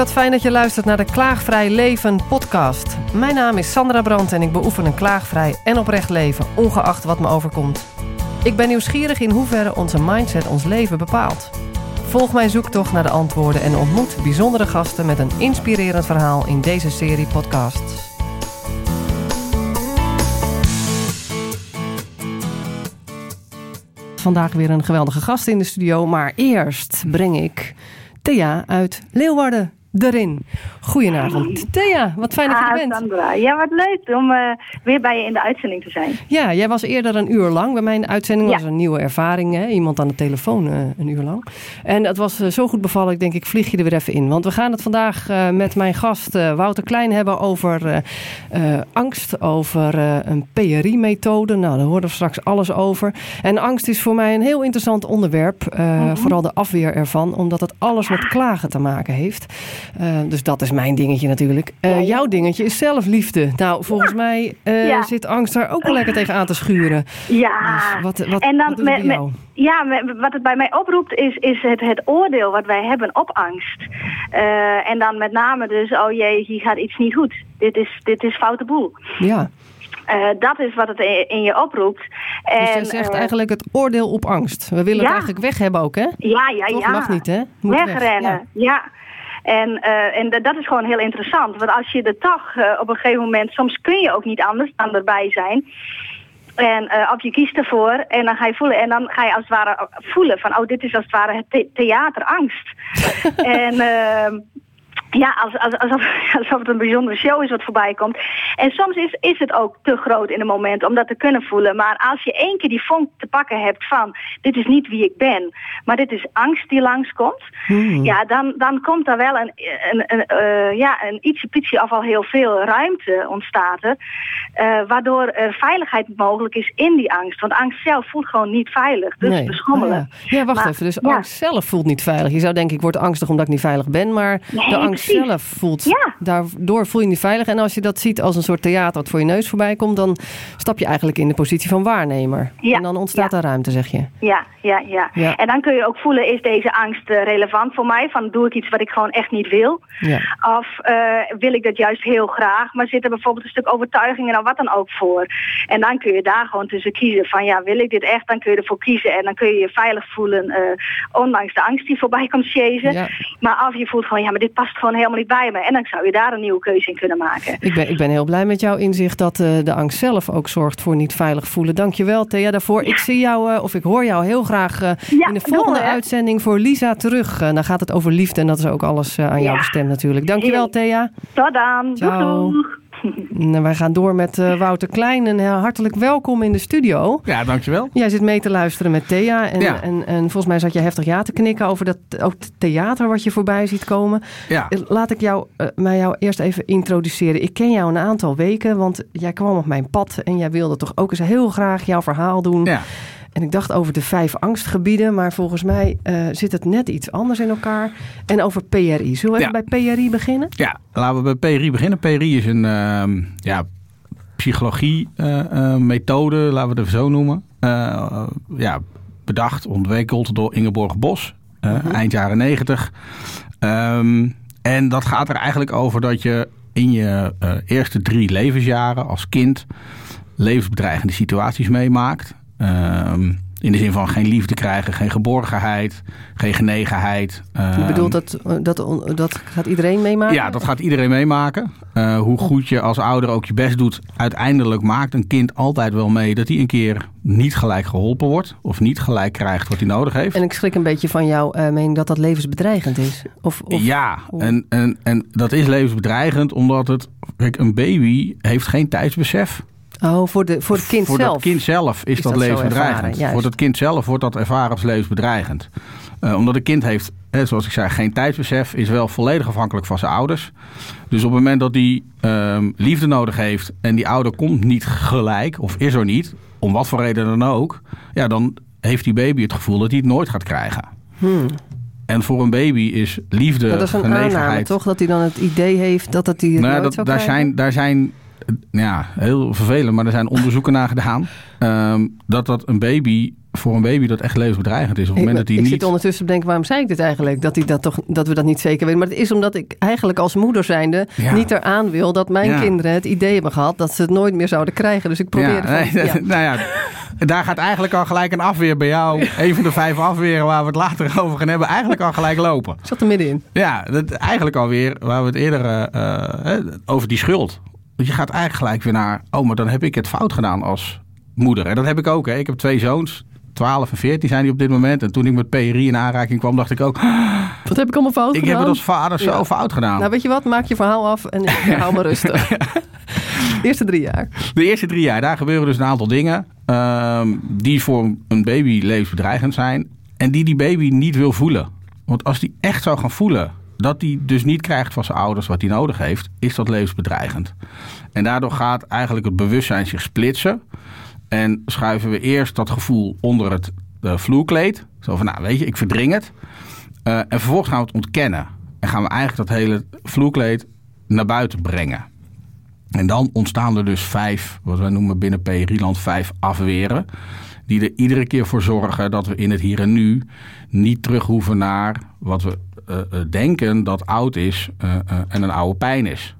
wat fijn dat je luistert naar de Klaagvrij Leven podcast. Mijn naam is Sandra Brandt en ik beoefen een klaagvrij en oprecht leven, ongeacht wat me overkomt. Ik ben nieuwsgierig in hoeverre onze mindset ons leven bepaalt. Volg mijn zoektocht naar de antwoorden en ontmoet bijzondere gasten met een inspirerend verhaal in deze serie podcasts. Vandaag weer een geweldige gast in de studio, maar eerst breng ik Thea uit Leeuwarden erin. Goedenavond. Thea, wat fijn dat je er Ah, bent. Sandra. Ja, wat leuk om eh, weer bij je in de uitzending te zijn. Ja, jij was eerder een uur lang bij mijn uitzending. Dat Ja. was een nieuwe ervaring. Hè? Iemand aan de telefoon eh, een uur lang. En het was eh, zo goed bevallen. Ik denk, ik vlieg je er weer even in. Want we gaan het vandaag met mijn gast Wouter Klein hebben over angst. Over een PRI-methode. Nou, daar horen we straks alles over. En angst is voor mij een heel interessant onderwerp. eh, Vooral de afweer ervan. Omdat het alles met klagen te maken heeft. Eh, dus dat is mijn dingetje natuurlijk. Eh. Jouw dingetje is zelfliefde. Nou, volgens mij eh, Ja. zit angst daar ook wel lekker tegen aan te schuren. Ja, Dus wat, wat, en dan wat met, ja, met- wat het bij mij oproept is, is het, het oordeel wat wij hebben op angst. En dan met name dus, oh jee, hier gaat iets niet goed. Dit is, dit is foute boel. Ja, dat is wat het in, je oproept. En, dus jij zegt eigenlijk het oordeel op angst. We willen ja. het eigenlijk weg hebben ook, hè? Ja, ja, Toch? ja. Mag niet, hè? Moet weg. Wegrennen, ja. En, eh, en dat is gewoon heel interessant. Want als je er toch eh, op een gegeven moment... Soms kun je ook niet anders dan erbij zijn. En eh, of je kiest ervoor en dan ga je voelen. En dan ga je als het ware voelen van... Oh, dit is als het ware het the- theaterangst. en... ehm, ja, als, als, alsof, alsof het een bijzondere show is wat voorbij komt. En soms is, is het ook te groot in een moment om dat te kunnen voelen. Maar als je één keer die vonk te pakken hebt van... dit is niet wie ik ben, maar dit is angst die langskomt... Hmm. ja, dan, dan komt er wel een, een, een, eh, ja, een ietsje pietje of al heel veel ruimte ontstaat er. eh, waardoor er veiligheid mogelijk is in die angst. Want angst zelf voelt gewoon niet veilig. Dus Nee. beschommelen. Ah, ja. ja, wacht Maar- even. Dus ja. angst zelf voelt niet veilig. Je zou denken, ik word angstig omdat ik niet veilig ben. Maar Nee, de angst precies. zelf voelt... Ja. Daardoor voel je je niet veilig. En als je dat ziet als een soort theater wat voor je neus voorbij komt... dan stap je eigenlijk in de positie van waarnemer. Ja. En dan ontstaat er ruimte, zeg je. Ja, ja, ja, Ja. En dan kun je ook voelen, is deze angst eh, relevant voor mij? Van doe ik iets wat ik gewoon echt niet wil? Ja. Of eh, wil ik dat juist heel graag, maar zit er bijvoorbeeld een stuk overtuigingen of wat dan ook voor? En dan kun je daar gewoon tussen kiezen van ja, wil ik dit echt? Dan kun je ervoor kiezen en dan kun je je veilig voelen, eh, ondanks de angst die voorbij komt chasen. Ja. Maar of je voelt gewoon ja, maar dit past gewoon helemaal niet bij me. En dan zou je daar een nieuwe keuze in kunnen maken. Ik ben, ik ben heel blij met jouw inzicht dat eh, de angst zelf ook zorgt voor niet veilig voelen. Dankjewel Thea daarvoor. Ik zie jou, eh, of ik hoor jou heel graag eh, Ja, in de volgende uitzending voor Lisa terug. Dan gaat het over liefde en dat is ook alles aan jou bestemd natuurlijk. Dankjewel Thea. Tot dan. Ciao. doeg. Wij gaan door met eh, Wouter Klein en hartelijk welkom in de studio. Ja, dankjewel. Jij zit mee te luisteren met Thea. En, Ja. en, en volgens mij zat je heftig ja te knikken over dat ook theater wat je voorbij ziet komen. Ja, Eh, Laat ik jou, eh, mij jou eerst even introduceren. Ik ken jou een aantal weken, want jij kwam op mijn pad en jij wilde toch ook eens heel graag jouw verhaal doen. ja. En ik dacht over de vijf angstgebieden, maar volgens mij eh, zit het net iets anders in elkaar. En over PRI. Zullen we Ja. even bij PRI beginnen? ja, laten we bij PRI beginnen. PRI is een ehm, ja, psychologie-methode, laten we het even zo noemen. Eh, ja, bedacht, ontwikkeld door Ingeborg Bos, eh, eind jaren negentig. Ehm, en dat gaat er eigenlijk over dat je in je eh, eerste drie levensjaren als kind levensbedreigende situaties meemaakt. Ehm, in de zin van geen liefde krijgen, geen geborgenheid, geen genegenheid. Je Ehm, bedoelt dat, eh, dat, dat gaat iedereen meemaken? ja, dat gaat iedereen meemaken. Eh, hoe goed je als ouder ook je best doet, uiteindelijk maakt een kind altijd wel mee dat hij een keer niet gelijk geholpen wordt. Of niet gelijk krijgt wat hij nodig heeft. En ik schrik een beetje van jouw eh, mening dat dat levensbedreigend is. Of, of, ja, of- en, en, en dat is levensbedreigend omdat het. Kijk, een baby heeft geen tijdsbesef. Oh, voor, de, voor het kind voor zelf. dat kind zelf is, is dat, levensbedreigend. voor dat kind zelf wordt dat ervaren als levensbedreigend. Eh, omdat een kind heeft, hè, zoals ik zei, geen tijdsbesef, is wel volledig afhankelijk van zijn ouders. Dus op het moment dat hij ehm, liefde nodig heeft en die ouder komt niet gelijk, of is er niet, om wat voor reden dan ook, ja, dan heeft die baby het gevoel dat hij het nooit gaat krijgen. Hmm. En voor een baby is liefde, dat is een aanname, toch? Dat hij dan het idee heeft dat het die het Nou, nooit dat, zou daar, krijgen? zijn, daar zijn, ja, heel vervelend, maar er zijn onderzoeken naar gedaan. ehm, dat dat een baby voor een baby dat echt levensbedreigend is. Op het Ik, moment dat hij ik niet... zit ondertussen te denken, waarom zei ik dit eigenlijk? Dat, hij dat, toch, dat we dat niet zeker weten. Maar het is omdat ik eigenlijk als moeder zijnde Ja. niet eraan wil... dat mijn Ja. kinderen het idee hebben gehad dat ze het nooit meer zouden krijgen. Dus ik probeer... Ja, nee, van, ja. nou ja, daar gaat eigenlijk al gelijk een afweer bij jou. Een van de vijf afweren waar we het later over gaan hebben, eigenlijk al gelijk lopen. Ik zat er middenin. Ja, dat, eigenlijk alweer waar we het eerder eh, eh, over die schuld. Want je gaat eigenlijk gelijk weer naar, oh, maar dan heb ik het fout gedaan als moeder. En dat heb ik ook. Hè. Ik heb twee zoons. 12 en 14 zijn die op dit moment. En toen ik met PRI in aanraking kwam, dacht ik ook... Wat heb ik allemaal fout ik gedaan? heb het als vader zo fout gedaan. Nou, weet je wat? Maak je verhaal af en ik hou me rustig. De eerste drie jaar. De eerste drie jaar, daar gebeuren dus een aantal dingen... ehm, die voor een baby levensbedreigend zijn... en die die baby niet wil voelen. Want als die echt zou gaan voelen... dat hij dus niet krijgt van zijn ouders wat hij nodig heeft... is dat levensbedreigend. En daardoor gaat eigenlijk het bewustzijn zich splitsen... en schuiven we eerst dat gevoel onder het eh, vloerkleed. Zo van, nou weet je, ik verdring het. Eh, en vervolgens gaan we het ontkennen. En gaan we eigenlijk dat hele vloerkleed naar buiten brengen. En dan ontstaan er dus vijf, wat wij noemen binnen PRI-land, vijf afweren. Die er iedere keer voor zorgen dat we in het hier en nu niet terug hoeven naar wat we denken dat oud is eh, eh, en een oude pijn is.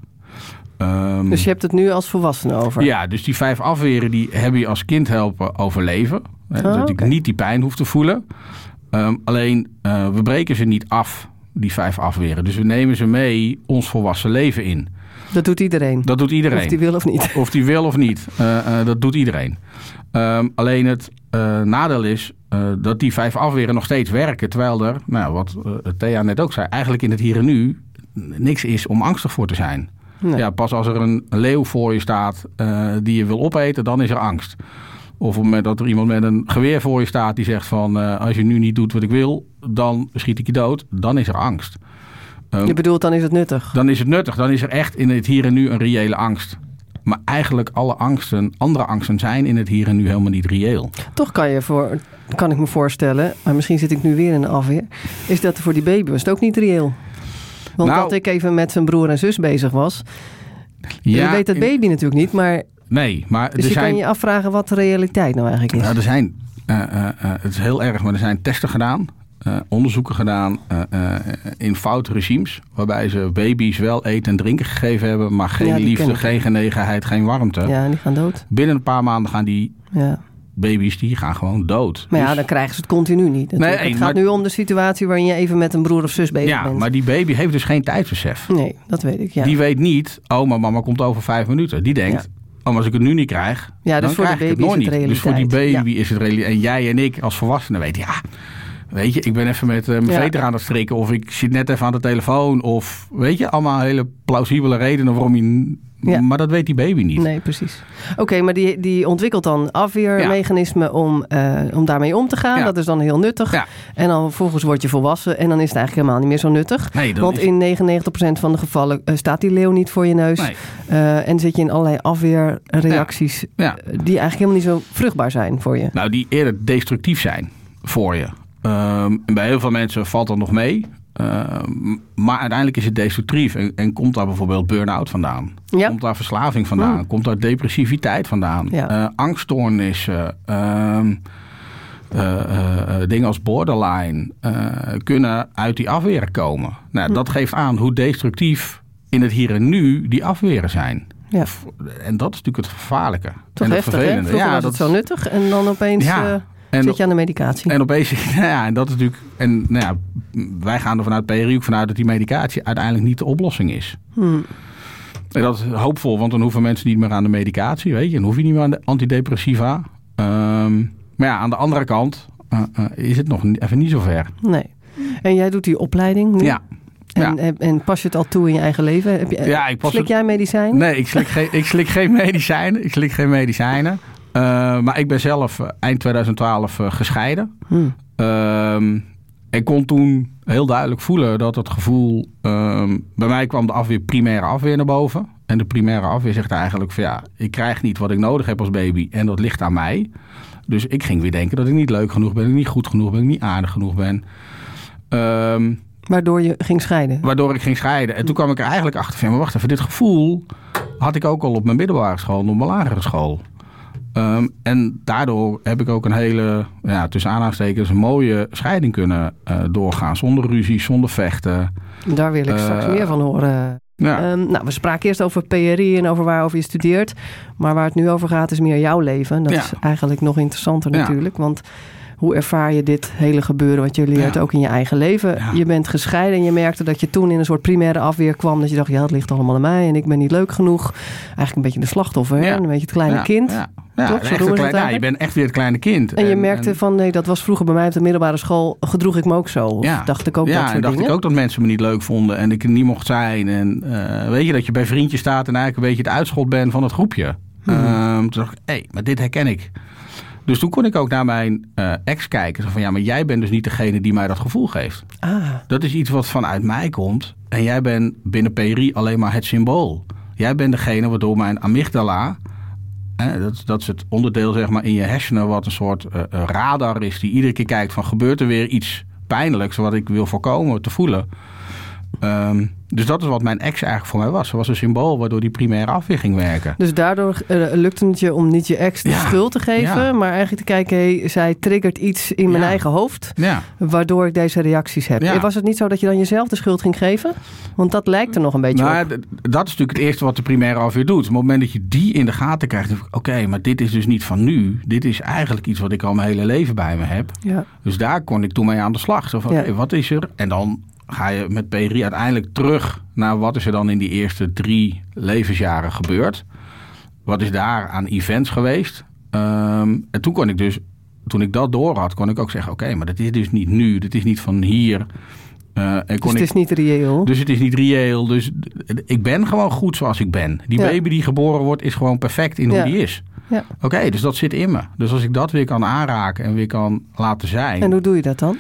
Ehm, Dus je hebt het nu als volwassene over. ja, dus die vijf afweren die hebben je als kind helpen overleven. Hè, Oh, dat ik niet die pijn hoef te voelen. Ehm, alleen, eh, we breken ze niet af, die vijf afweren. Dus we nemen ze mee ons volwassen leven in. Dat doet iedereen. Dat doet iedereen. Of die wil of niet. Of die wil of niet. Eh, eh, dat doet iedereen. Ehm, alleen het eh, nadeel is dat die vijf afweren nog steeds werken. Terwijl er, nou, wat Thea net ook zei, eigenlijk in het hier en nu niks is om angstig voor te zijn. Nee. Ja, pas als er een leeuw voor je staat die je wil opeten, dan is er angst. Of op het moment dat er iemand met een geweer voor je staat die zegt van als je nu niet doet wat ik wil, dan schiet ik je dood. Dan is er angst. Ehm, Je bedoelt, dan is het nuttig. dan is het nuttig. Dan is er echt in het hier en nu een reële angst. Maar eigenlijk alle angsten, andere angsten zijn in het hier en nu helemaal niet reëel. Toch kan, je voor, kan ik me voorstellen, maar misschien zit ik nu weer in een afweer, is dat voor die baby was het ook niet reëel. Want Nou- dat ik even met zijn broer en zus bezig was. je weet dat in- baby natuurlijk niet, maar Nee, maar dus er je zijn... kan je afvragen wat de realiteit nou eigenlijk is. Nou, er zijn, eh, eh, eh, het is heel erg, maar er zijn testen gedaan, eh, onderzoeken gedaan eh, eh, in foute regimes. Waarbij ze baby's wel eten en drinken gegeven hebben, maar geen Ja, liefde, geen genegenheid, geen warmte. Ja, die gaan dood. Binnen een paar maanden gaan die Ja. baby's die gaan gewoon dood. Maar ja, Dus- dan krijgen ze het continu niet. Nee, het gaat maar- nu om de situatie waarin je even met een broer of zus bezig ja, bent. maar die baby heeft dus geen tijdsbesef. Nee, dat weet ik, ja. Die weet niet, oh, maar mama komt over vijf minuten. Die denkt, oh, maar als ik het nu niet krijg, Ja, dus dan voor de krijg ik baby het is nooit het niet. Dus voor die baby is het realiteit. En jij en ik als volwassenen weten, ja, weet je, ik ben even met eh, mijn Ja. veter aan het strikken. Of ik zit net even aan de telefoon. Of weet je, allemaal hele plausibele redenen waarom je... Ja. Maar dat weet die baby niet. Nee, precies. Oké, maar die, die ontwikkelt dan afweermechanismen om, eh, om daarmee om te gaan. Ja. Dat is dan heel nuttig. Ja. En dan vervolgens word je volwassen en dan is het eigenlijk helemaal niet meer zo nuttig. Nee, dat Want is- in 99% van de gevallen eh, staat die leeuw niet voor je neus. Nee. En zit je in allerlei afweerreacties die eigenlijk helemaal niet zo vruchtbaar zijn voor je. Nou, die eerder destructief zijn voor je. Ehm, en bij heel veel mensen valt dat nog mee. Ehm, maar uiteindelijk is het destructief. En, en komt daar bijvoorbeeld burn-out vandaan? Ja. Komt daar verslaving vandaan? Hmm. Komt daar depressiviteit vandaan? Ja. Eh, angststoornissen. ehm, eh, eh, dingen als borderline kunnen uit die afweren komen. Nou, Hmm. Dat geeft aan hoe destructief in het hier en nu die afweren zijn. Ja. En dat is natuurlijk het gevaarlijke. Toch en het heftig, hè? vervelende. Vroeger Ja, was dat het zo nuttig en dan opeens Ja. En- zit je aan de medicatie. En opeens, nou ja, en dat is natuurlijk. En nou ja, wij gaan er vanuit PRI ook vanuit dat die medicatie uiteindelijk niet de oplossing is. Hmm. En dat is hoopvol, want dan hoeven mensen niet meer aan de medicatie, weet je. Dan hoef je niet meer aan de antidepressiva. Ehm, maar ja, aan de andere kant eh, eh, is het nog even niet zo ver. Nee. En jij doet die opleiding nu? Ja. En, Ja. en, en pas je het al toe in je eigen leven? Heb je, Ja, ik pas slik het- jij medicijn? Nee, ik slik geen, ik slik geen medicijnen. Ik slik geen medicijnen. Eh, maar ik ben zelf eh, eind 2012 eh, gescheiden. Hmm. Ehm, ik kon toen heel duidelijk voelen dat het gevoel... ehm, bij mij kwam de afweer, primaire afweer naar boven. En de primaire afweer zegt eigenlijk van ja... ik krijg niet wat ik nodig heb als baby en dat ligt aan mij. Dus ik ging weer denken dat ik niet leuk genoeg ben... dat ik niet goed genoeg ben, dat ik niet aardig genoeg ben. Ehm, Waardoor je ging scheiden? waardoor ik ging scheiden. En toen kwam ik er eigenlijk achter van... maar wacht even, dit gevoel had ik ook al op mijn middelbare school... en op mijn lagere school. Ehm, en daardoor heb ik ook een hele, ja, tussen aanhalingstekens, een mooie scheiding kunnen uh, doorgaan. Zonder ruzie, zonder vechten. Daar wil ik straks meer van horen. Ja. Um, nou, we spraken eerst over PRI en over waarover je studeert. Maar waar het nu over gaat is meer jouw leven. Dat Ja. is eigenlijk nog interessanter natuurlijk. Want hoe ervaar je dit hele gebeuren wat je leert Ja. ook in je eigen leven? Ja. Je bent gescheiden en je merkte dat je toen in een soort primaire afweer kwam. Dat je dacht, ja, het ligt allemaal aan mij en ik ben niet leuk genoeg. Eigenlijk een beetje de slachtoffer, hè? Een beetje het kleine kind. Ja. Toch? klein- het ja, je bent echt weer het kleine kind. En je merkte van, nee, dat was vroeger bij mij op de middelbare school. Gedroeg ik me ook zo? Of Ja. dacht ik ook ja, dat en soort dacht dingen? ik ook dat mensen me niet leuk vonden en ik er niet mocht zijn. En eh, weet je, dat je bij vriendjes staat en eigenlijk een beetje het uitschot bent van het groepje. Mhm. Ehm, toen dacht ik, hé, maar dit herken ik. Dus toen kon ik ook naar mijn eh, ex kijken. Van, ja, maar jij bent dus niet degene die mij dat gevoel geeft. Ah, Dat is iets wat vanuit mij komt. En jij bent binnen PRI alleen maar het symbool. Jij bent degene waardoor mijn amygdala... Hè, dat, dat is het onderdeel zeg maar, in je hersenen... wat een soort eh, eh, radar is die iedere keer kijkt van... gebeurt er weer iets pijnlijks wat ik wil voorkomen te voelen. Ehm, dus dat is wat mijn ex eigenlijk voor mij was. Ze was een symbool waardoor die primaire afweer ging werken. Dus daardoor eh, lukte het je om niet je ex de Ja. schuld te geven, Ja. maar eigenlijk te kijken, hey, zij triggert iets in mijn Ja. eigen hoofd, waardoor ik deze reacties heb. Was het niet zo dat je dan jezelf de schuld ging geven? Want dat lijkt er nog een beetje nou, op. dat is natuurlijk het eerste wat de primaire afweer doet. Op het moment dat je die in de gaten krijgt, oké, maar dit is dus niet van nu. Dit is eigenlijk iets wat ik al mijn hele leven bij me heb. Dus daar kon ik toen mee aan de slag. Zo van, wat is er? En dan ga je met PRI uiteindelijk terug naar wat is er dan in die eerste drie levensjaren gebeurd. Wat is daar aan events geweest? Ehm, en toen kon ik dus, toen ik dat door had, kon ik ook zeggen, oké, maar dat is dus niet nu. Dit is niet van hier. Eh, en Dus kon het ik, is niet reëel. dus het is niet reëel. Dus ik ben gewoon goed zoals ik ben. Die Ja. baby die geboren wordt, is gewoon perfect in Ja. hoe die is. Ja. Oké, dus dat zit in me. Dus als ik dat weer kan aanraken en weer kan laten zijn. En hoe doe je dat dan?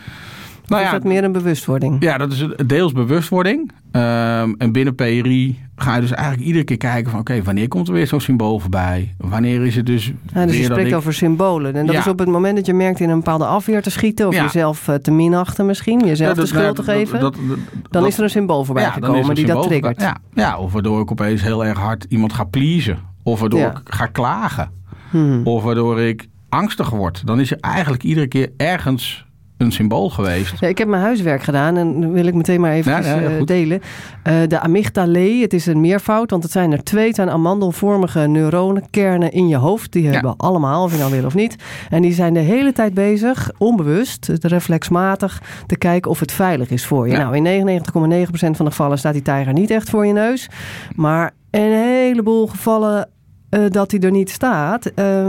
Nou is ja, dat meer een bewustwording? ja, dat is deels bewustwording. Ehm, en binnen PRI ga je dus eigenlijk iedere keer kijken van... oké, wanneer komt er weer zo'n symbool voorbij? Wanneer is het dus Ja, dus je spreekt ik... over symbolen. En dat Ja. is op het moment dat je merkt in een bepaalde afweer te schieten... of Ja. jezelf eh, te minachten misschien, jezelf de schuld te geven... dat- dat- dan is er een symbool voorbij is gekomen die dat triggert. Ja, ja, of waardoor ik opeens heel erg hard iemand ga pleasen. Of waardoor ik ga klagen. Hmm. Of waardoor ik angstig word. Dan is er eigenlijk iedere keer ergens een symbool geweest. Ja, ik heb mijn huiswerk gedaan en dat wil ik meteen maar even Ja, ja, ja, goed. delen. Eh, de amygdalae, het is een meervoud, want het zijn er twee. Het zijn amandelvormige neuronenkernen in je hoofd. Die hebben allemaal, of je nou wil of niet. En die zijn de hele tijd bezig, onbewust, reflexmatig, te kijken of het veilig is voor je. Nou, in 99,9% van de gevallen staat die tijger niet echt voor je neus. Maar in een heleboel gevallen eh, dat hij er niet staat, eh,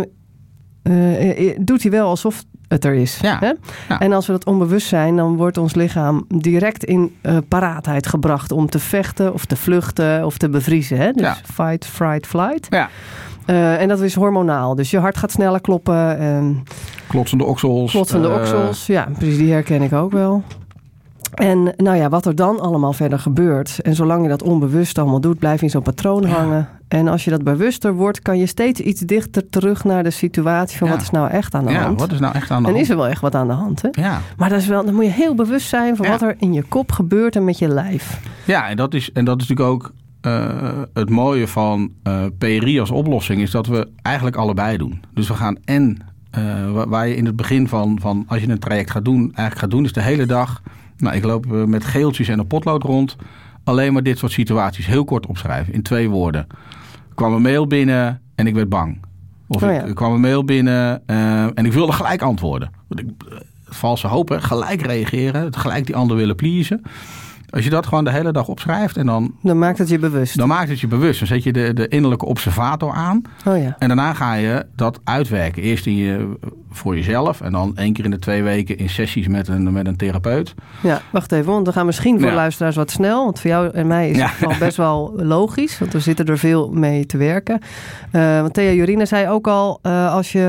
eh, eh, doet hij wel alsof het er is. Ja. Hè? Ja. En als we dat onbewust zijn, dan wordt ons lichaam direct in eh, paraatheid gebracht om te vechten of te vluchten of te bevriezen. Hè? Dus Ja. fight, fright, flight. Ja, Eh, en dat is hormonaal. Dus je hart gaat sneller kloppen. En klotsende oksels. klotsende eh, oksels. Ja, precies. Die herken ik ook wel. En nou ja, wat er dan allemaal verder gebeurt. En zolang je dat onbewust allemaal doet, blijf je in zo'n patroon hangen. En als je dat bewuster wordt, kan je steeds iets dichter terug naar de situatie van Ja. wat is nou echt aan de Ja, hand. wat is nou echt aan de en hand? is er wel echt wat aan de hand, hè? Ja. Maar dat is wel, dan moet je heel bewust zijn van wat er in je kop gebeurt en met je lijf. Ja, en dat is, en dat is natuurlijk ook eh, het mooie van eh PRI als oplossing, is dat we eigenlijk allebei doen. Dus we gaan en eh, wa- waar je in het begin van, van als je een traject gaat doen, eigenlijk gaat doen, is de hele dag. Nou, ik loop eh, met geeltjes en een potlood rond. Alleen maar dit soort situaties heel kort opschrijven in twee woorden. Er kwam een mail binnen en ik werd bang. Of Oh ik, kwam een mail binnen eh, en ik wilde gelijk antwoorden. Ik, eh, valse hoop, hè, gelijk reageren, gelijk die ander willen pleasen. Als je dat gewoon de hele dag opschrijft en dan, Dan maakt het je bewust. dan maakt het je bewust. Dan zet je de, de innerlijke observator aan. Oh ja. En daarna ga je dat uitwerken. Eerst in je, voor jezelf en dan één keer in de twee weken in sessies met een, met een therapeut. ja, wacht even, want we gaan misschien voor Ja. luisteraars wat snel. Want voor jou en mij is Ja. het best wel logisch, want we zitten er veel mee te werken. Eh, want Thea Jorina zei ook al, eh, als je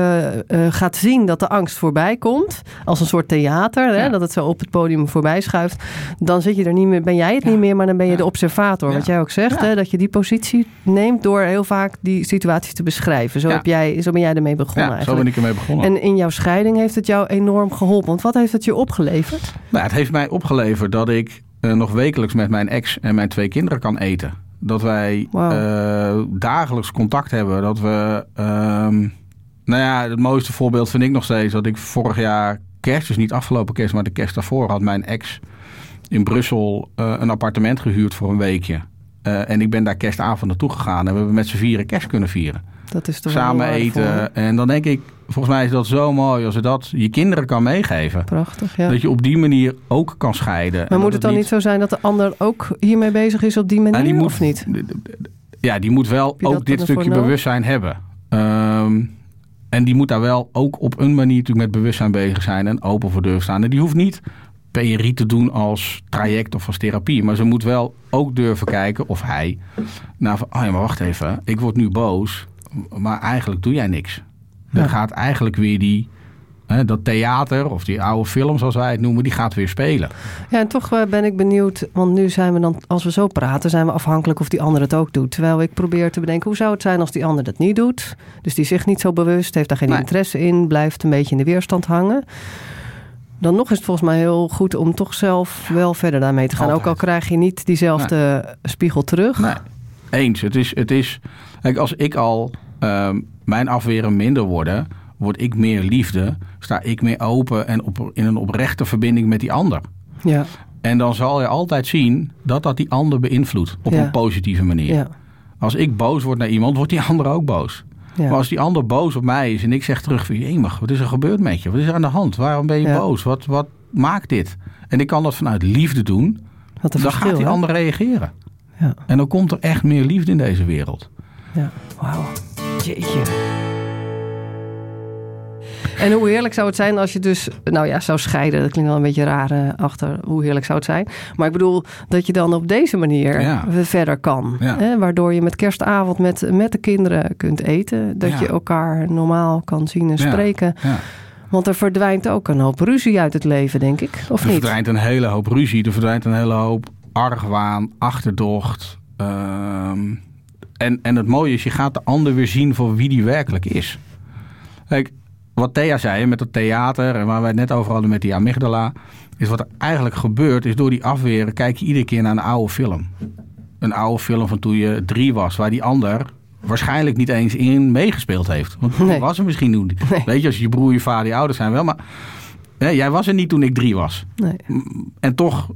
eh, gaat zien dat de angst voorbij komt, als een soort theater, hè, Ja. dat het zo op het podium voorbij schuift, dan zit je er niet meer, ben jij het niet meer, maar dan ben je de observator. Wat jij ook zegt, hè, dat je die positie neemt door heel vaak die situaties te beschrijven. Zo, heb jij, zo ben jij ermee begonnen Ja, zo eigenlijk. ben ik ermee begonnen. En in jouw scheiding heeft het jou enorm geholpen. Want wat heeft het je opgeleverd? Nou, het heeft mij opgeleverd dat ik eh, nog wekelijks met mijn ex en mijn twee kinderen kan eten. Dat wij eh, dagelijks contact hebben. Dat we ehm, Nou ja, het mooiste voorbeeld vind ik nog steeds dat ik vorig jaar kerst, dus niet afgelopen kerst, maar de kerst daarvoor, had mijn ex in Brussel uh, een appartement gehuurd voor een weekje. Uh, en ik ben daar kerstavond naartoe gegaan en we hebben met z'n vieren kerst kunnen vieren. Dat is toch Samen eten. En dan denk ik, volgens mij is dat zo mooi als je dat je kinderen kan meegeven. Prachtig, ja. Dat je op die manier ook kan scheiden. Maar moet het dan niet... niet zo zijn dat de ander ook hiermee bezig is op die manier, nou, die moet, of niet? Ja, die moet wel ook dit stukje bewustzijn hebben. Um, en die moet daar wel ook op een manier natuurlijk met bewustzijn bezig zijn en open voor durven staan. En die hoeft niet PRI te doen als traject of als therapie. Maar ze moet wel ook durven kijken, of hij, nou van, oh ja, maar wacht even, ik word nu boos, maar eigenlijk doe jij niks. Dan gaat eigenlijk weer die dat theater of die oude film, zoals wij het noemen, die gaat weer spelen. Ja, en toch eh, ben ik benieuwd, want nu zijn we dan, als we zo praten, zijn we afhankelijk of die ander het ook doet. Terwijl ik probeer te bedenken, hoe zou het zijn als die ander dat niet doet? Dus die zich niet zo bewust, heeft daar geen interesse in, blijft een beetje in de weerstand hangen. Dan nog is het volgens mij heel goed om toch zelf wel verder daarmee te gaan. Ook al krijg je niet diezelfde spiegel terug. Nee. Eens. Het is, het is, kijk, als ik al uh, mijn afweren minder worden word ik meer liefde, sta ik meer open en op, in een oprechte verbinding met die ander. Ja. En dan zal je altijd zien dat dat die ander beïnvloedt op een positieve manier. Ja. Als ik boos word naar iemand, wordt die ander ook boos. Ja. Maar als die ander boos op mij is en ik zeg terug van... Jemig, wat is er gebeurd met je? Wat is er aan de hand? Waarom ben je boos? Wat, wat maakt dit? En ik kan dat vanuit liefde doen. Wat dan gaat die ander reageren. Ja. En dan komt er echt meer liefde in deze wereld. Ja, wauw. Jeetje. En hoe heerlijk zou het zijn als je dus, nou ja, zou scheiden. Dat klinkt wel een beetje raar uh, achter. Hoe heerlijk zou het zijn. Maar ik bedoel dat je dan op deze manier ja. verder kan. Ja. Hè? Waardoor je met kerstavond met, met de kinderen kunt eten. Dat Ja. je elkaar normaal kan zien en spreken. Ja. Want er verdwijnt ook een hoop ruzie uit het leven, denk ik. Of Er niet? verdwijnt een hele hoop ruzie. Er verdwijnt een hele hoop argwaan, achterdocht. ehm, en, en het mooie is, je gaat de ander weer zien voor wie die werkelijk is. Kijk, wat Thea zei met het theater en waar wij het net over hadden met die amygdala. Is wat er eigenlijk gebeurt, is door die afweren kijk je iedere keer naar een oude film. Een oude film van toen je drie was, waar die ander waarschijnlijk niet eens in meegespeeld heeft. Want Nee. was er misschien niet. Nee. Weet je, als je broer, je vader, je ouders zijn wel. Maar hè, jij was er niet toen ik drie was. Nee. En toch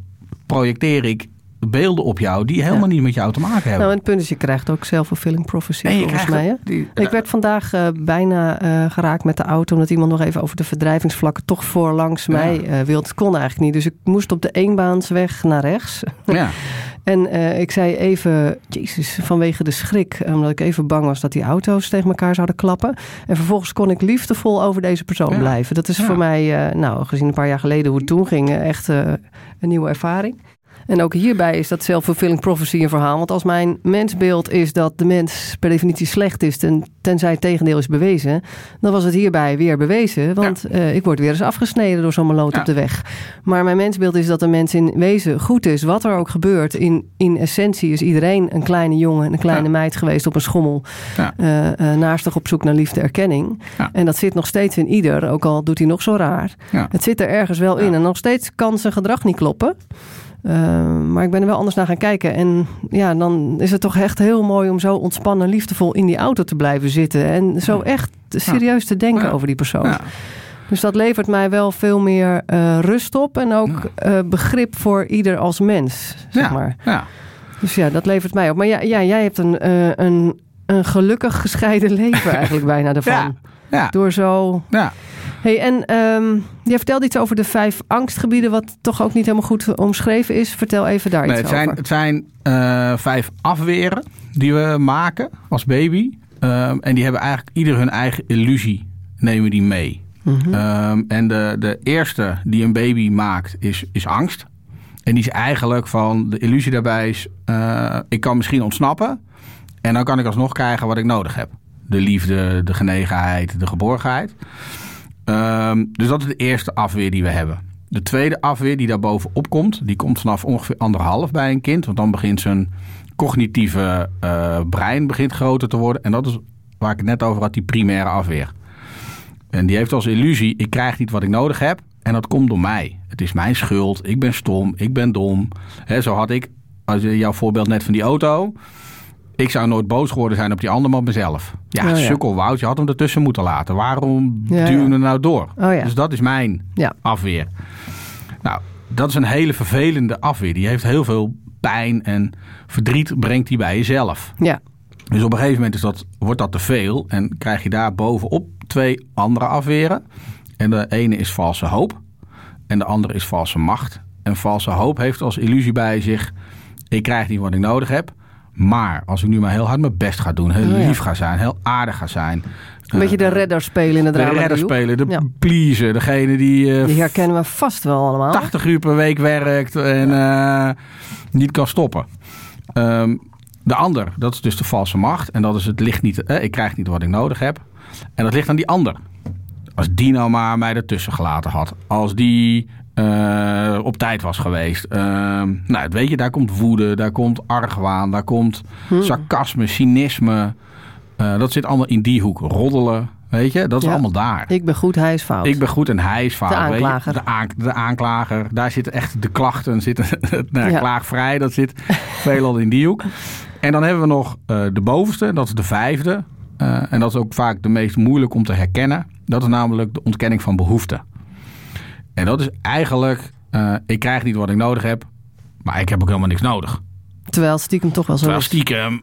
projecteer ik beelden op jou die helemaal Ja. niet met jou te maken hebben. Nou, en het punt is, je krijgt ook self-fulfilling prophecy, Nee, volgens krijgt mij. Hè? die- Ik werd vandaag eh, bijna eh, geraakt met de auto... omdat iemand nog even over de verdrijvingsvlakken... toch voor langs Ja. mij eh wilde. Het kon eigenlijk niet. Dus ik moest op de eenbaansweg naar rechts. ja. En ik zei even, jezus, vanwege de schrik... omdat ik even bang was dat die auto's tegen elkaar zouden klappen. En vervolgens kon ik liefdevol over deze persoon Ja. blijven. Dat is voor mij, nou, gezien een paar jaar geleden hoe het toen ging... echt een nieuwe ervaring. En ook hierbij is dat self-fulfilling prophecy een verhaal. Want als mijn mensbeeld is dat de mens per definitie slecht is... Ten, tenzij het tegendeel is bewezen... dan was het hierbij weer bewezen. Want eh, ik word weer eens afgesneden door zo'n meloot Ja. op de weg. Maar mijn mensbeeld is dat de mens in wezen goed is. Wat er ook gebeurt. In, in essentie is iedereen een kleine jongen... en een kleine Ja. meid geweest op een schommel... Eh, naastig op zoek naar liefde erkenning. En dat zit nog steeds in ieder, ook al doet hij nog zo raar. Het zit er ergens wel in. En nog steeds kan zijn gedrag niet kloppen. Uh, maar ik ben er wel anders naar gaan kijken. En ja, dan is het toch echt heel mooi om zo ontspannen, liefdevol in die auto te blijven zitten. En zo echt serieus te denken over die persoon. Dus dat levert mij wel veel meer uh, rust op. En ook uh, begrip voor ieder als mens, zeg maar. Ja. Dus ja, dat levert mij op. Maar ja, ja jij hebt een, uh, een, een gelukkig gescheiden leven eigenlijk bijna ervan. Ja. Ja. Door zo... Ja. Hey, en um, jij vertelde iets over de vijf angstgebieden, wat toch ook niet helemaal goed omschreven is. Vertel even daar Nee, iets het zijn, over. Het zijn uh, vijf afweren die we maken als baby. Um, en die hebben eigenlijk ieder hun eigen illusie, nemen die mee. Mhm. Um, en de, de eerste die een baby maakt is, is angst. En die is eigenlijk van, de illusie daarbij is, uh, ik kan misschien ontsnappen. En dan kan ik alsnog krijgen wat ik nodig heb. De liefde, de genegenheid, de geborgenheid. Um, dus dat is de eerste afweer die we hebben. De tweede afweer die daar bovenop komt, die komt vanaf ongeveer anderhalf bij een kind. Want dan begint zijn cognitieve uh, brein begint groter te worden. En dat is waar ik het net over had, die primaire afweer. En die heeft als illusie, ik krijg niet wat ik nodig heb. En dat komt door mij. Het is mijn schuld. Ik ben stom. Ik ben dom. Zo had ik, als jouw voorbeeld net van die auto. Ik zou nooit boos geworden zijn op die ander, maar op mezelf. Ja, Oh, ja. sukkel Wout, je had hem ertussen moeten laten. Waarom Ja, duw je ja. hem nou door? Oh. Dus dat is mijn afweer. Nou, dat is een hele vervelende afweer. Die heeft heel veel pijn en verdriet brengt die bij jezelf. Ja. Dus op een gegeven moment is dat, wordt dat te veel en krijg je daar bovenop twee andere afweren. En de ene is valse hoop en de andere is valse macht. En valse hoop heeft als illusie bij zich, ik krijg niet wat ik nodig heb. Maar als ik nu maar heel hard mijn best ga doen, heel Oh ja. lief ga zijn, heel aardig ga zijn. Een beetje de redder spelen in het de drama. redder spelen, de Ja. pleaser, degene die eh, Die herkennen we vast wel allemaal. 80 uur per week werkt en eh, niet kan stoppen. Ehm, de ander, dat is dus de valse macht. En dat is het ligt niet, eh, ik krijg niet wat ik nodig heb. En dat ligt aan die ander. Als die nou maar mij ertussen gelaten had. Als die eh, op tijd was geweest. Ehm, nou, weet je, daar komt woede, daar komt argwaan, daar komt sarcasme, cynisme. Eh, dat zit allemaal in die hoek. Roddelen, weet je, dat is Ja. allemaal daar. Ik ben goed, hij is fout. Ik ben goed en hij is fout. De weet je. aanklager. De, aan- de aanklager. Daar zitten echt de klachten. Zitten, nou, Ja. Klaagvrij, dat zit veelal in die hoek. En dan hebben we nog eh, de bovenste, dat is de vijfde. Eh, en dat is ook vaak de meest moeilijk om te herkennen. Dat is namelijk de ontkenning van behoeften. En dat is eigenlijk, eh, ik krijg niet wat ik nodig heb, maar ik heb ook helemaal niks nodig. Terwijl stiekem toch wel zo Terwijl stiekem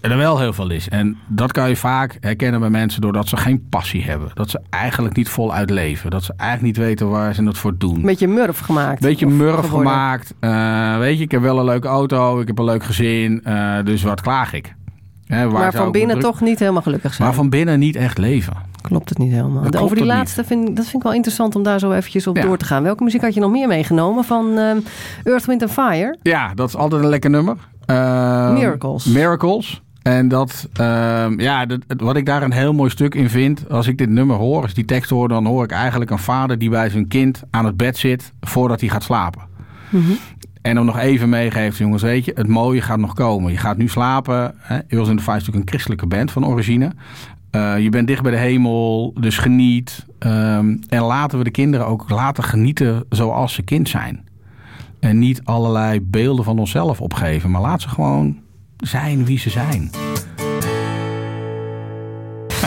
er wel heel veel is. En dat kan je vaak herkennen bij mensen doordat ze geen passie hebben. Dat ze eigenlijk niet voluit leven. Dat ze eigenlijk niet weten waar ze het voor doen. Een beetje murf gemaakt. Beetje murf geworden. gemaakt. Eh, weet je, ik heb wel een leuke auto. Ik heb een leuk gezin. eh, dus wat klaag ik? Hè, waar Maar van binnen druk- toch niet helemaal gelukkig zijn. Maar van binnen niet echt leven. Klopt het niet helemaal. Over die het laatste vind ik, dat vind ik wel interessant om daar zo eventjes op Ja. door te gaan. Welke muziek had je nog meer meegenomen van ehm, Earth, Wind Fire? Ja, dat is altijd een lekker nummer. Eh, Miracles. Miracles. En dat, ehm, ja, dat, het- wat ik daar een heel mooi stuk in vind, als ik dit nummer hoor, als ik die tekst hoor, dan hoor ik eigenlijk een vader die bij zijn kind aan het bed zit voordat hij gaat slapen. En hem nog even meegeeft, jongens, weet je, het mooie gaat nog komen. Je gaat nu slapen. Hè? Eagles in the Fire is natuurlijk een christelijke band van origine. Eh, je bent dicht bij de hemel, dus geniet. Ehm, en laten we de kinderen ook laten genieten zoals ze kind zijn. En niet allerlei beelden van onszelf opgeven, maar laat ze gewoon zijn wie ze zijn.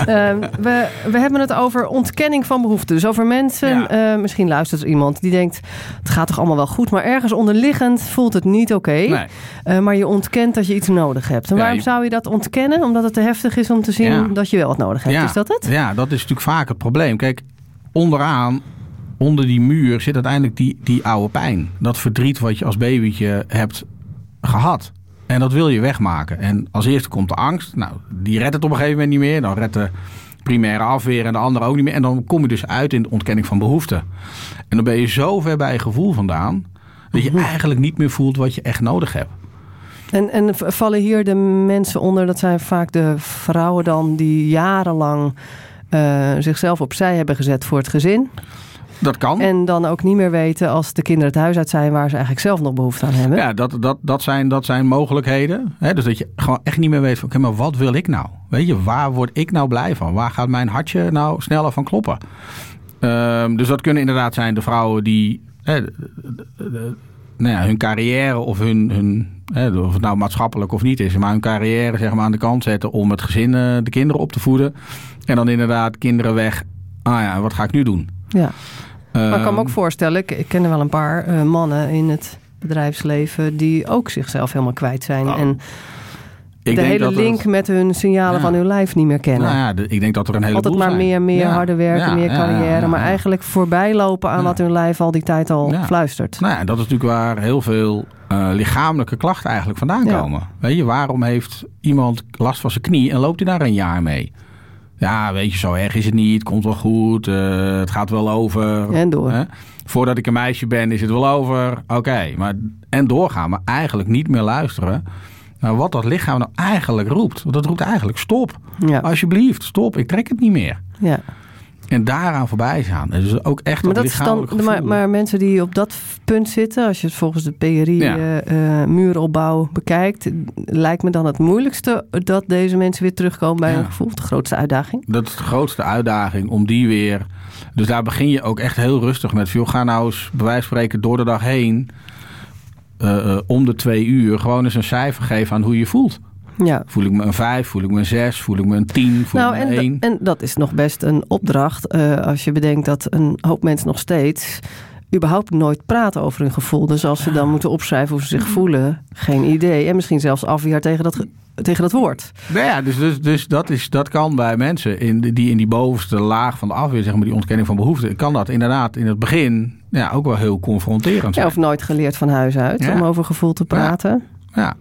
Ehm, we, we hebben het over ontkenning van behoeften. Dus over mensen, Ja. eh, misschien luistert er iemand die denkt... het gaat toch allemaal wel goed, maar ergens onderliggend voelt het niet oké. Nee. Eh, maar je ontkent dat je iets nodig hebt. En Ja, waarom je- zou je dat ontkennen? Omdat het te heftig is om te zien Ja. dat je wel wat nodig hebt. Is dat het? Ja, dat is natuurlijk vaak het probleem. Kijk, onderaan, onder die muur zit uiteindelijk die, die oude pijn. Dat verdriet wat je als babytje hebt gehad. En dat wil je wegmaken. En als eerste komt de angst. Nou, die redt het op een gegeven moment niet meer. Dan redt de primaire afweer en de andere ook niet meer. En dan kom je dus uit in de ontkenning van behoeften. En dan ben je zo ver bij je gevoel vandaan... dat je eigenlijk niet meer voelt wat je echt nodig hebt. En, en vallen hier de mensen onder, dat zijn vaak de vrouwen dan die jarenlang eh, zichzelf opzij hebben gezet voor het gezin. Dat kan. En dan ook niet meer weten als de kinderen het huis uit zijn waar ze eigenlijk zelf nog behoefte aan hebben. Ja, dat, dat, dat, zijn, dat zijn mogelijkheden. Hè? Dus dat je gewoon echt niet meer weet van, oké, maar wat wil ik nou? Weet je, waar word ik nou blij van? Waar gaat mijn hartje nou sneller van kloppen? Ehm, dus dat kunnen inderdaad zijn de vrouwen die hè, de- de- de- nou ja, hun carrière of hun, hun hè, of het nou maatschappelijk of niet is, maar hun carrière zeg maar aan de kant zetten om het gezin, eh, de kinderen op te voeden. En dan inderdaad kinderen weg. Ah ja, wat ga ik nu doen? Ja. Maar ik kan me ook Ehm, voorstellen, ik, ik ken er wel een paar eh, mannen in het bedrijfsleven die ook zichzelf helemaal kwijt zijn. Oh, en ik de denk hele het- link met hun signalen Ja. van hun lijf niet meer kennen. Nou ja, de- ik denk dat er een heleboel Altijd maar zijn. meer, meer, Ja, harder werken, meer carrière. maar eigenlijk voorbij lopen aan wat hun lijf al die tijd al fluistert. Nou ja, dat is natuurlijk waar heel veel eh, lichamelijke klachten eigenlijk vandaan komen. Weet je, waarom heeft iemand last van zijn knie en loopt hij daar een jaar mee? Ja, weet je, zo erg is het niet, komt wel goed, eh, het gaat wel over. En door. Hè? Voordat ik een meisje ben, is het wel over. Oké, maar en doorgaan, maar eigenlijk niet meer luisteren naar wat dat lichaam nou eigenlijk roept. Want dat roept eigenlijk stop. Ja. Alsjeblieft, stop, ik trek het niet meer. ja. En daaraan voorbij gaan. En dus ook echt Maar, dat dat is dan, lichamelijk maar, maar mensen die op dat punt zitten, als je het volgens de PRI Ja. eh, muuropbouw bekijkt, lijkt me dan het moeilijkste dat deze mensen weer terugkomen bij Ja. hun gevoel. De grootste uitdaging. Dat is de grootste uitdaging om die weer. Dus daar begin je ook echt heel rustig met. Joh, ga nou eens bij wijze van spreken door de dag heen. eh, om de twee uur gewoon eens een cijfer geven aan hoe je je voelt. Ja. Voel ik me een 5, voel ik me een 6, voel ik me een 10, voel Nou, ik me en, een 1? en dat is nog best een opdracht eh, als je bedenkt dat een hoop mensen nog steeds überhaupt nooit praten over hun gevoel. Dus als ze dan moeten opschrijven hoe ze zich voelen, geen idee. En misschien zelfs afweer tegen dat, ge- tegen dat woord. Nou ja, dus, dus, dus dat, is, dat kan bij mensen in, die in die bovenste laag van de afweer, zeg maar, die ontkenning van behoeften, kan dat inderdaad in het begin ja, ook wel heel confronterend Ja, zijn. of nooit geleerd van huis uit Ja. om over gevoel te praten. Ja.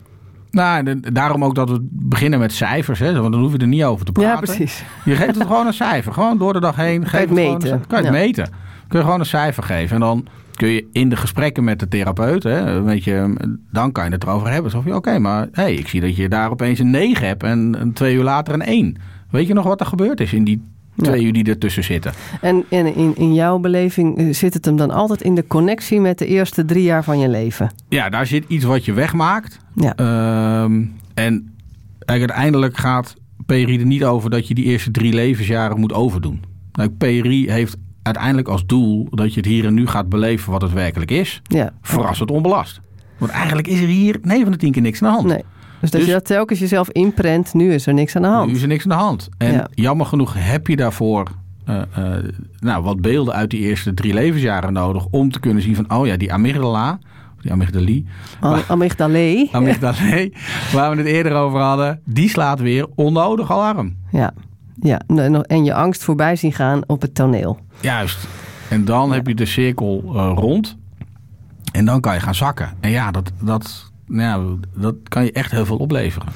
Nou, en daarom ook dat we beginnen met cijfers, hè, want dan hoef je er niet over te Ja, praten. precies. Je geeft het gewoon een cijfer. Gewoon door de dag heen. Geef het gewoon meten. een- kan je het Ja. meten. Kun je gewoon een cijfer geven. En dan kun je in de gesprekken met de therapeut, hè, een beetje, dan kan je het erover hebben. Zo van, oké, maar hey, ik zie dat je daar opeens een 9 hebt en twee uur later een 1. Weet je nog wat er gebeurd is in die twee uur die ertussen zitten? En, en in, in jouw beleving eh, zit het hem dan altijd in de connectie met de eerste drie jaar van je leven. Ja, daar zit iets wat je wegmaakt. Ja. Ehm, en eigenlijk uiteindelijk gaat PRI er niet over dat je die eerste drie levensjaren moet overdoen. Nou, PRI heeft uiteindelijk als doel dat je het hier en nu gaat beleven wat het werkelijk is. ja. Verras het onbelast. Want eigenlijk is er hier 9 van de 10 keer niks aan de hand. Nee. Dus dat Dus- je dat telkens jezelf inprent, nu is er niks aan de hand. Nu is er niks aan de hand. En Ja. jammer genoeg heb je daarvoor eh, eh, nou, wat beelden uit die eerste drie levensjaren nodig om te kunnen zien van, oh ja, die amygdala, die amygdalie, Am- Amygdalae. amygdalae, waar we het eerder over hadden, die slaat weer onnodig alarm. Ja. ja. En en je angst voorbij zien gaan op het toneel. Juist. En dan heb je de cirkel eh, rond. En dan kan je gaan zakken. En ja, dat, dat, nou, dat kan je echt heel veel opleveren.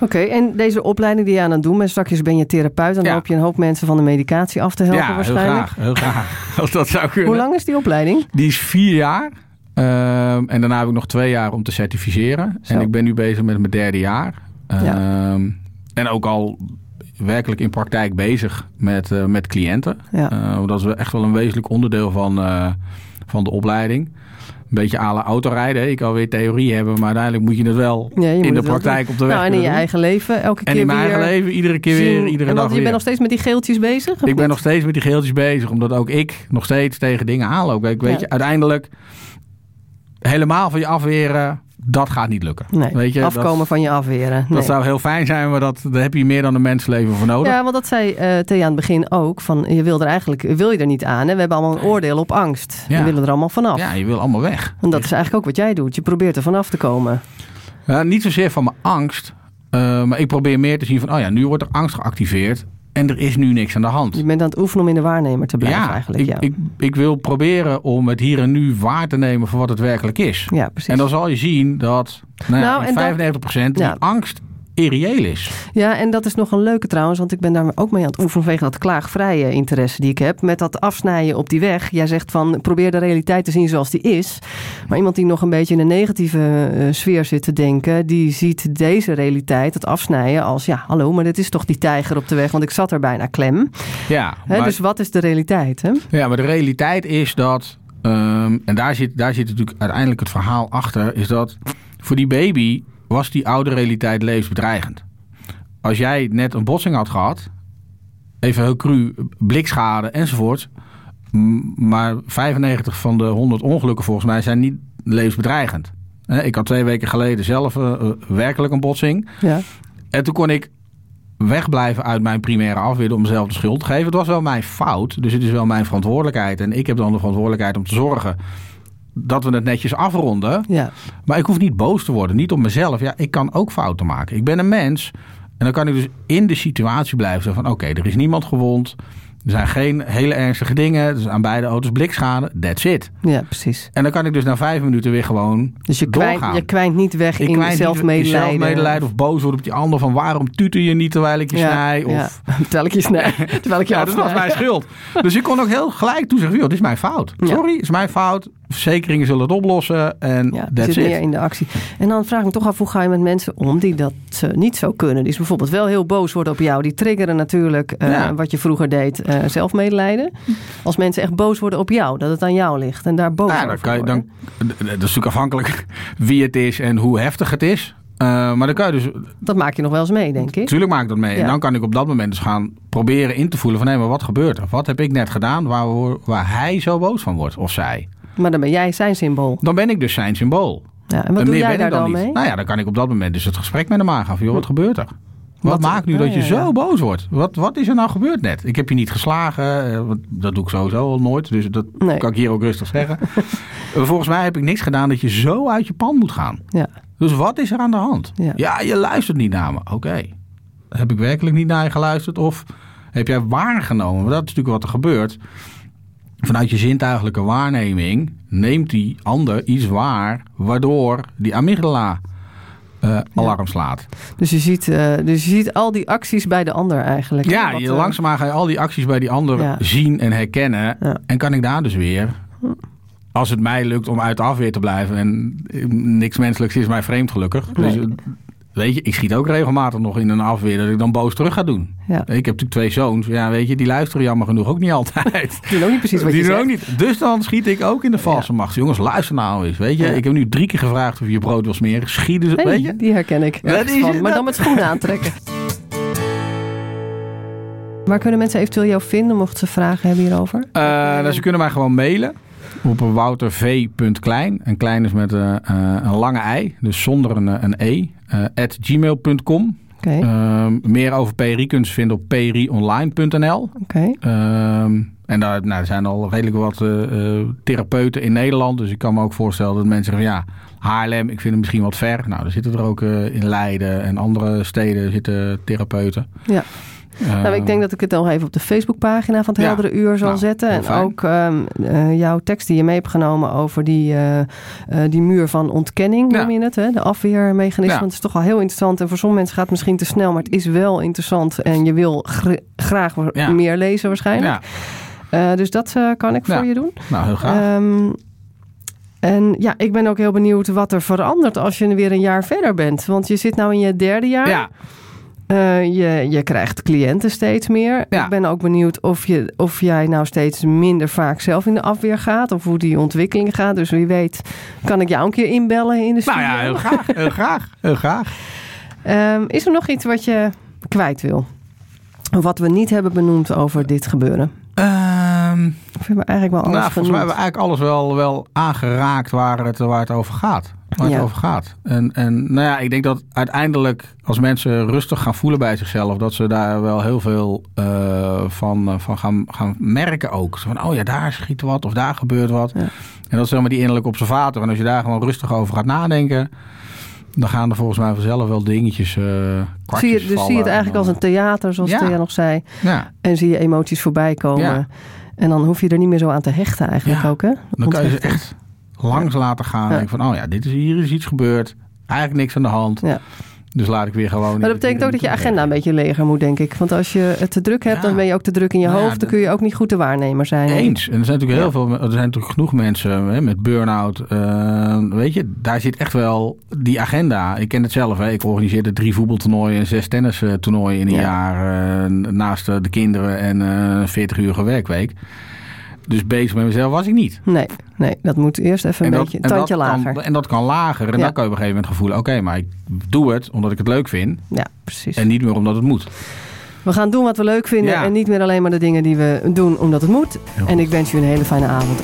Oké, en deze opleiding die je aan het doen bent, straks ben je therapeut, dan Ja. hoop je een hoop mensen van de medicatie af te helpen ja, heel waarschijnlijk. graag. Heel graag. Als dat zou kunnen. Hoe lang is die opleiding? Die is vier jaar. Ehm, en daarna heb ik nog twee jaar om te certificeren. Zo. En ik ben nu bezig met mijn derde jaar. Ehm, En ook al werkelijk in praktijk bezig met, eh, met cliënten. Ja. Eh, dat is echt wel een wezenlijk onderdeel van, eh, van de opleiding. Een beetje à la autorijden. hè. Je kan weer theorie hebben, maar uiteindelijk moet je het wel Ja, je moet in de praktijk op de weg Nou, en in je doen. eigen leven elke En keer in mijn eigen leven, iedere keer weer, iedere en dag want je bent nog steeds met die geeltjes bezig? Ik ben nog steeds met die geeltjes bezig, omdat ook ik nog steeds tegen dingen aanloop. Kijk, weet Ja. je, uiteindelijk helemaal van je afweren, dat gaat niet lukken. Nee, weet je, afkomen dat, van je afweren. Nee. dat zou heel fijn zijn, maar dat, daar heb je meer dan een mensenleven voor nodig. Ja, want dat zei eh Thea aan het begin ook. Van, je wil er eigenlijk wil je er niet aan. Hè? We hebben allemaal een oordeel op angst. Ja. We willen er allemaal vanaf. Ja, je wil allemaal weg. En dat is eigenlijk ook wat jij doet. Je probeert er vanaf te komen. Ja, niet zozeer van mijn angst, eh, maar ik probeer meer te zien van, oh ja, nu wordt er angst geactiveerd en er is nu niks aan de hand. Je bent aan het oefenen om in de waarnemer te blijven eigenlijk. ik, ja. ik, ik wil proberen om het hier en nu waar te nemen voor wat het werkelijk is. ja, precies. En dan zal je zien dat nou, ja, Nou, en dat- 95% die Ja. angst irreëel is. Ja, en dat is nog een leuke trouwens, want ik ben daar ook mee aan het oefenen vanwege dat klaagvrije interesse die ik heb. Met dat afsnijden op die weg. Jij zegt van probeer de realiteit te zien zoals die is. Maar iemand die nog een beetje in een negatieve eh, sfeer zit te denken, die ziet deze realiteit, het afsnijden, als ja, hallo, maar dit is toch die tijger op de weg, want ik zat er bijna klem. Ja, Hè, maar, dus wat is de realiteit? Hè? ja, maar de realiteit is dat, ehm, en daar zit, daar zit natuurlijk uiteindelijk het verhaal achter, is dat voor die baby was die oude realiteit levensbedreigend. Als jij net een botsing had gehad, even heel cru, blikschade enzovoort, maar 95 van de 100 ongelukken volgens mij zijn niet levensbedreigend. Ik had twee weken geleden zelf eh, eh, werkelijk een botsing. Ja. En toen kon ik wegblijven uit mijn primaire afweer door mezelf de schuld te geven. Het was wel mijn fout, dus het is wel mijn verantwoordelijkheid. En ik heb dan de verantwoordelijkheid om te zorgen dat we het netjes afronden. Ja. Maar ik hoef niet boos te worden, niet op mezelf. Ja, ik kan ook fouten maken. Ik ben een mens. En dan kan ik dus in de situatie blijven van... oké, er is niemand gewond. Er zijn geen hele ernstige dingen. Is aan beide auto's blikschade. That's it. ja, precies. En dan kan ik dus na vijf minuten weer gewoon Dus je kwijnt, doorgaan. je kwijnt niet weg Ik in zelfmedelijden. zelfmedelijden of boos worden op die ander van waarom tuter je niet terwijl ik je snij? Of, ja. Terwijl ik je snij. Terwijl ik je Ja, dat was mijn schuld. Dus ik kon ook heel gelijk toezeggen, joh, dit is mijn fout. Sorry, is mijn fout. Verzekeringen zullen het oplossen en Ja, that's zit meer in de actie. En dan vraag ik me toch af, hoe ga je met mensen om die dat eh, niet zo kunnen? Die is bijvoorbeeld wel heel boos worden op jou. Die triggeren natuurlijk eh, Ja. wat je vroeger deed, eh, zelfmedelijden. Als mensen echt boos worden op jou, dat het aan jou ligt. En daar boos over dan kan je, dan, dat is natuurlijk afhankelijk wie het is en hoe heftig het is. Maar dan kan je dus, Dat maak je nog wel eens mee, denk ik. natuurlijk maak ik dat mee. Ja. En dan kan ik op dat moment dus gaan proberen in te voelen van... hé, maar wat gebeurt er? Wat heb ik net gedaan waar, waar hij zo boos van wordt of zij? Maar dan ben jij zijn symbool. Dan ben ik dus zijn symbool. Ja, en wat En doe meer jij ben ik daar dan niet. mee? Nou ja, dan kan ik op dat moment dus het gesprek met hem aangaan. Van, joh, wat gebeurt er? Wat, Wat- maakt nu dat je ja, ja. zo boos wordt? Wat, wat is er nou gebeurd net? Ik heb je niet geslagen. eh, want dat doe ik sowieso al nooit. Dus dat Nee. kan ik hier ook rustig zeggen. Volgens mij heb ik niks gedaan dat je zo uit je pan moet gaan. Ja. Dus wat is er aan de hand? Ja. je luistert niet naar me. Oké. Heb ik werkelijk niet naar je geluisterd? Of heb jij waargenomen? Want dat is natuurlijk wat er gebeurt. Vanuit je zintuigelijke waarneming neemt die ander iets waar... waardoor die amygdala eh, alarm slaat. Dus, je ziet, eh, dus je ziet al die acties bij de ander eigenlijk. Ja, Wat, je, eh, langzaamaan ga je al die acties bij die ander Ja. zien en herkennen. Ja. En kan ik daar dus weer... Als het mij lukt om uit de afweer te blijven... en niks menselijks is mij vreemd gelukkig. Dus, Nee. Weet je, ik schiet ook regelmatig nog in een afweer... dat ik dan boos terug ga doen. Ja. Ik heb natuurlijk twee zoons. Ja, weet je, die luisteren jammer genoeg ook niet altijd. Die doen ook niet precies wat die je zegt. ook niet. Dus dan schiet ik ook in de valse macht. Jongens, luister nou eens. Weet je, Ja. ik heb nu drie keer gevraagd of je brood wil smeren. Schieten ze, Hey, weet je? die herken ik. Dat is van, maar dan met schoenen aantrekken. Waar kunnen mensen eventueel jou vinden mochten ze vragen hebben hierover? Eh, nou, ze kunnen mij gewoon mailen op wouterv.klein. En klein is met eh, eh, een lange ei, dus zonder een, een e. eh, at gmail.com. Ehm, meer over PRI ze vinden op prionline.nl. oké. Ehm, en daar, nou, er zijn al redelijk wat eh, eh, therapeuten in Nederland. Dus ik kan me ook voorstellen dat mensen zeggen ja, Haarlem, ik vind het misschien wat ver. Nou, er zitten er ook eh, in Leiden en andere steden zitten therapeuten. Ja. Nou, ik denk dat ik het nog even op de Facebookpagina van het Ja. Heldere Uur zal Nou, zetten. En fijn. ook ehm, eh, jouw tekst die je mee hebt genomen over die, eh, eh, die muur van ontkenning, Ja. noem je het. Hè? De afweermechanisme. Ja. Het is toch wel heel interessant. En voor sommige mensen gaat het misschien te snel, maar het is wel interessant. En je wil gr- graag meer lezen waarschijnlijk. Ja, dus dat kan ik voor je doen. nou heel graag. Ehm, en ja, ik ben ook heel benieuwd wat er verandert als je weer een jaar verder bent. Want je zit nou in je derde jaar. ja, Eh, je, je krijgt cliënten steeds meer. Ja. Ik ben ook benieuwd of, je, of jij nou steeds minder vaak zelf in de afweer gaat. Of hoe die ontwikkeling gaat. Dus wie weet kan ik jou een keer inbellen in de studio. nou ja, heel graag. Heel graag. Heel graag. Ehm, is er nog iets wat je kwijt wil? Of wat we niet hebben benoemd over dit gebeuren? Ehm, Of hebben we eigenlijk wel alles nou, volgens mij hebben we eigenlijk alles wel, wel aangeraakt waar het, waar het over gaat. Waar Ja. het over gaat. En, en nou ja, ik denk dat uiteindelijk als mensen rustig gaan voelen bij zichzelf, dat ze daar wel heel veel eh, van, eh, van gaan, gaan merken ook. Zo van, oh ja, daar schiet wat of daar gebeurt wat. Ja. En dat is zeg maar die innerlijke observator. En als je daar gewoon rustig over gaat nadenken, dan gaan er volgens mij vanzelf wel dingetjes, kwartjes Zie je, dus zie je het eigenlijk als een theater, zoals Ja. Thea nog zei. Ja, En zie je emoties voorbij komen. En dan hoef je er niet meer zo aan te hechten eigenlijk ook, hè? dan kan je ze echt langs laten gaan. Ja. Van, oh ja, dit is, hier is iets gebeurd. Eigenlijk niks aan de hand. Ja. Dus laat ik weer gewoon... Maar dat betekent ook dat je agenda een beetje leger moet, denk ik. Want als je het te druk hebt, Ja. dan ben je ook te druk in je Nou ja, hoofd. Dan kun je ook niet goed de waarnemer zijn. Eens. En er zijn natuurlijk heel Ja. veel, er zijn natuurlijk genoeg mensen hè, met burn-out. eh, weet je, daar zit echt wel die agenda. Ik ken het zelf. Hè. Ik organiseerde drie voetbaltoernooien en zes tennistoernooien in een Ja. jaar. eh, naast eh, de kinderen en een 40 uurige werkwerk. Dus bezig met mezelf was ik niet. Nee, nee, dat moet eerst even een en beetje een en tandje lager. Kan, en dat kan lager. En Ja. dan kan je op een gegeven moment gevoelen... oké, maar ik doe het omdat ik het leuk vind. Ja, precies. En niet meer omdat het moet. We gaan doen wat we leuk vinden Ja. en niet meer alleen maar de dingen die we doen omdat het moet. En ik wens je een hele fijne avond.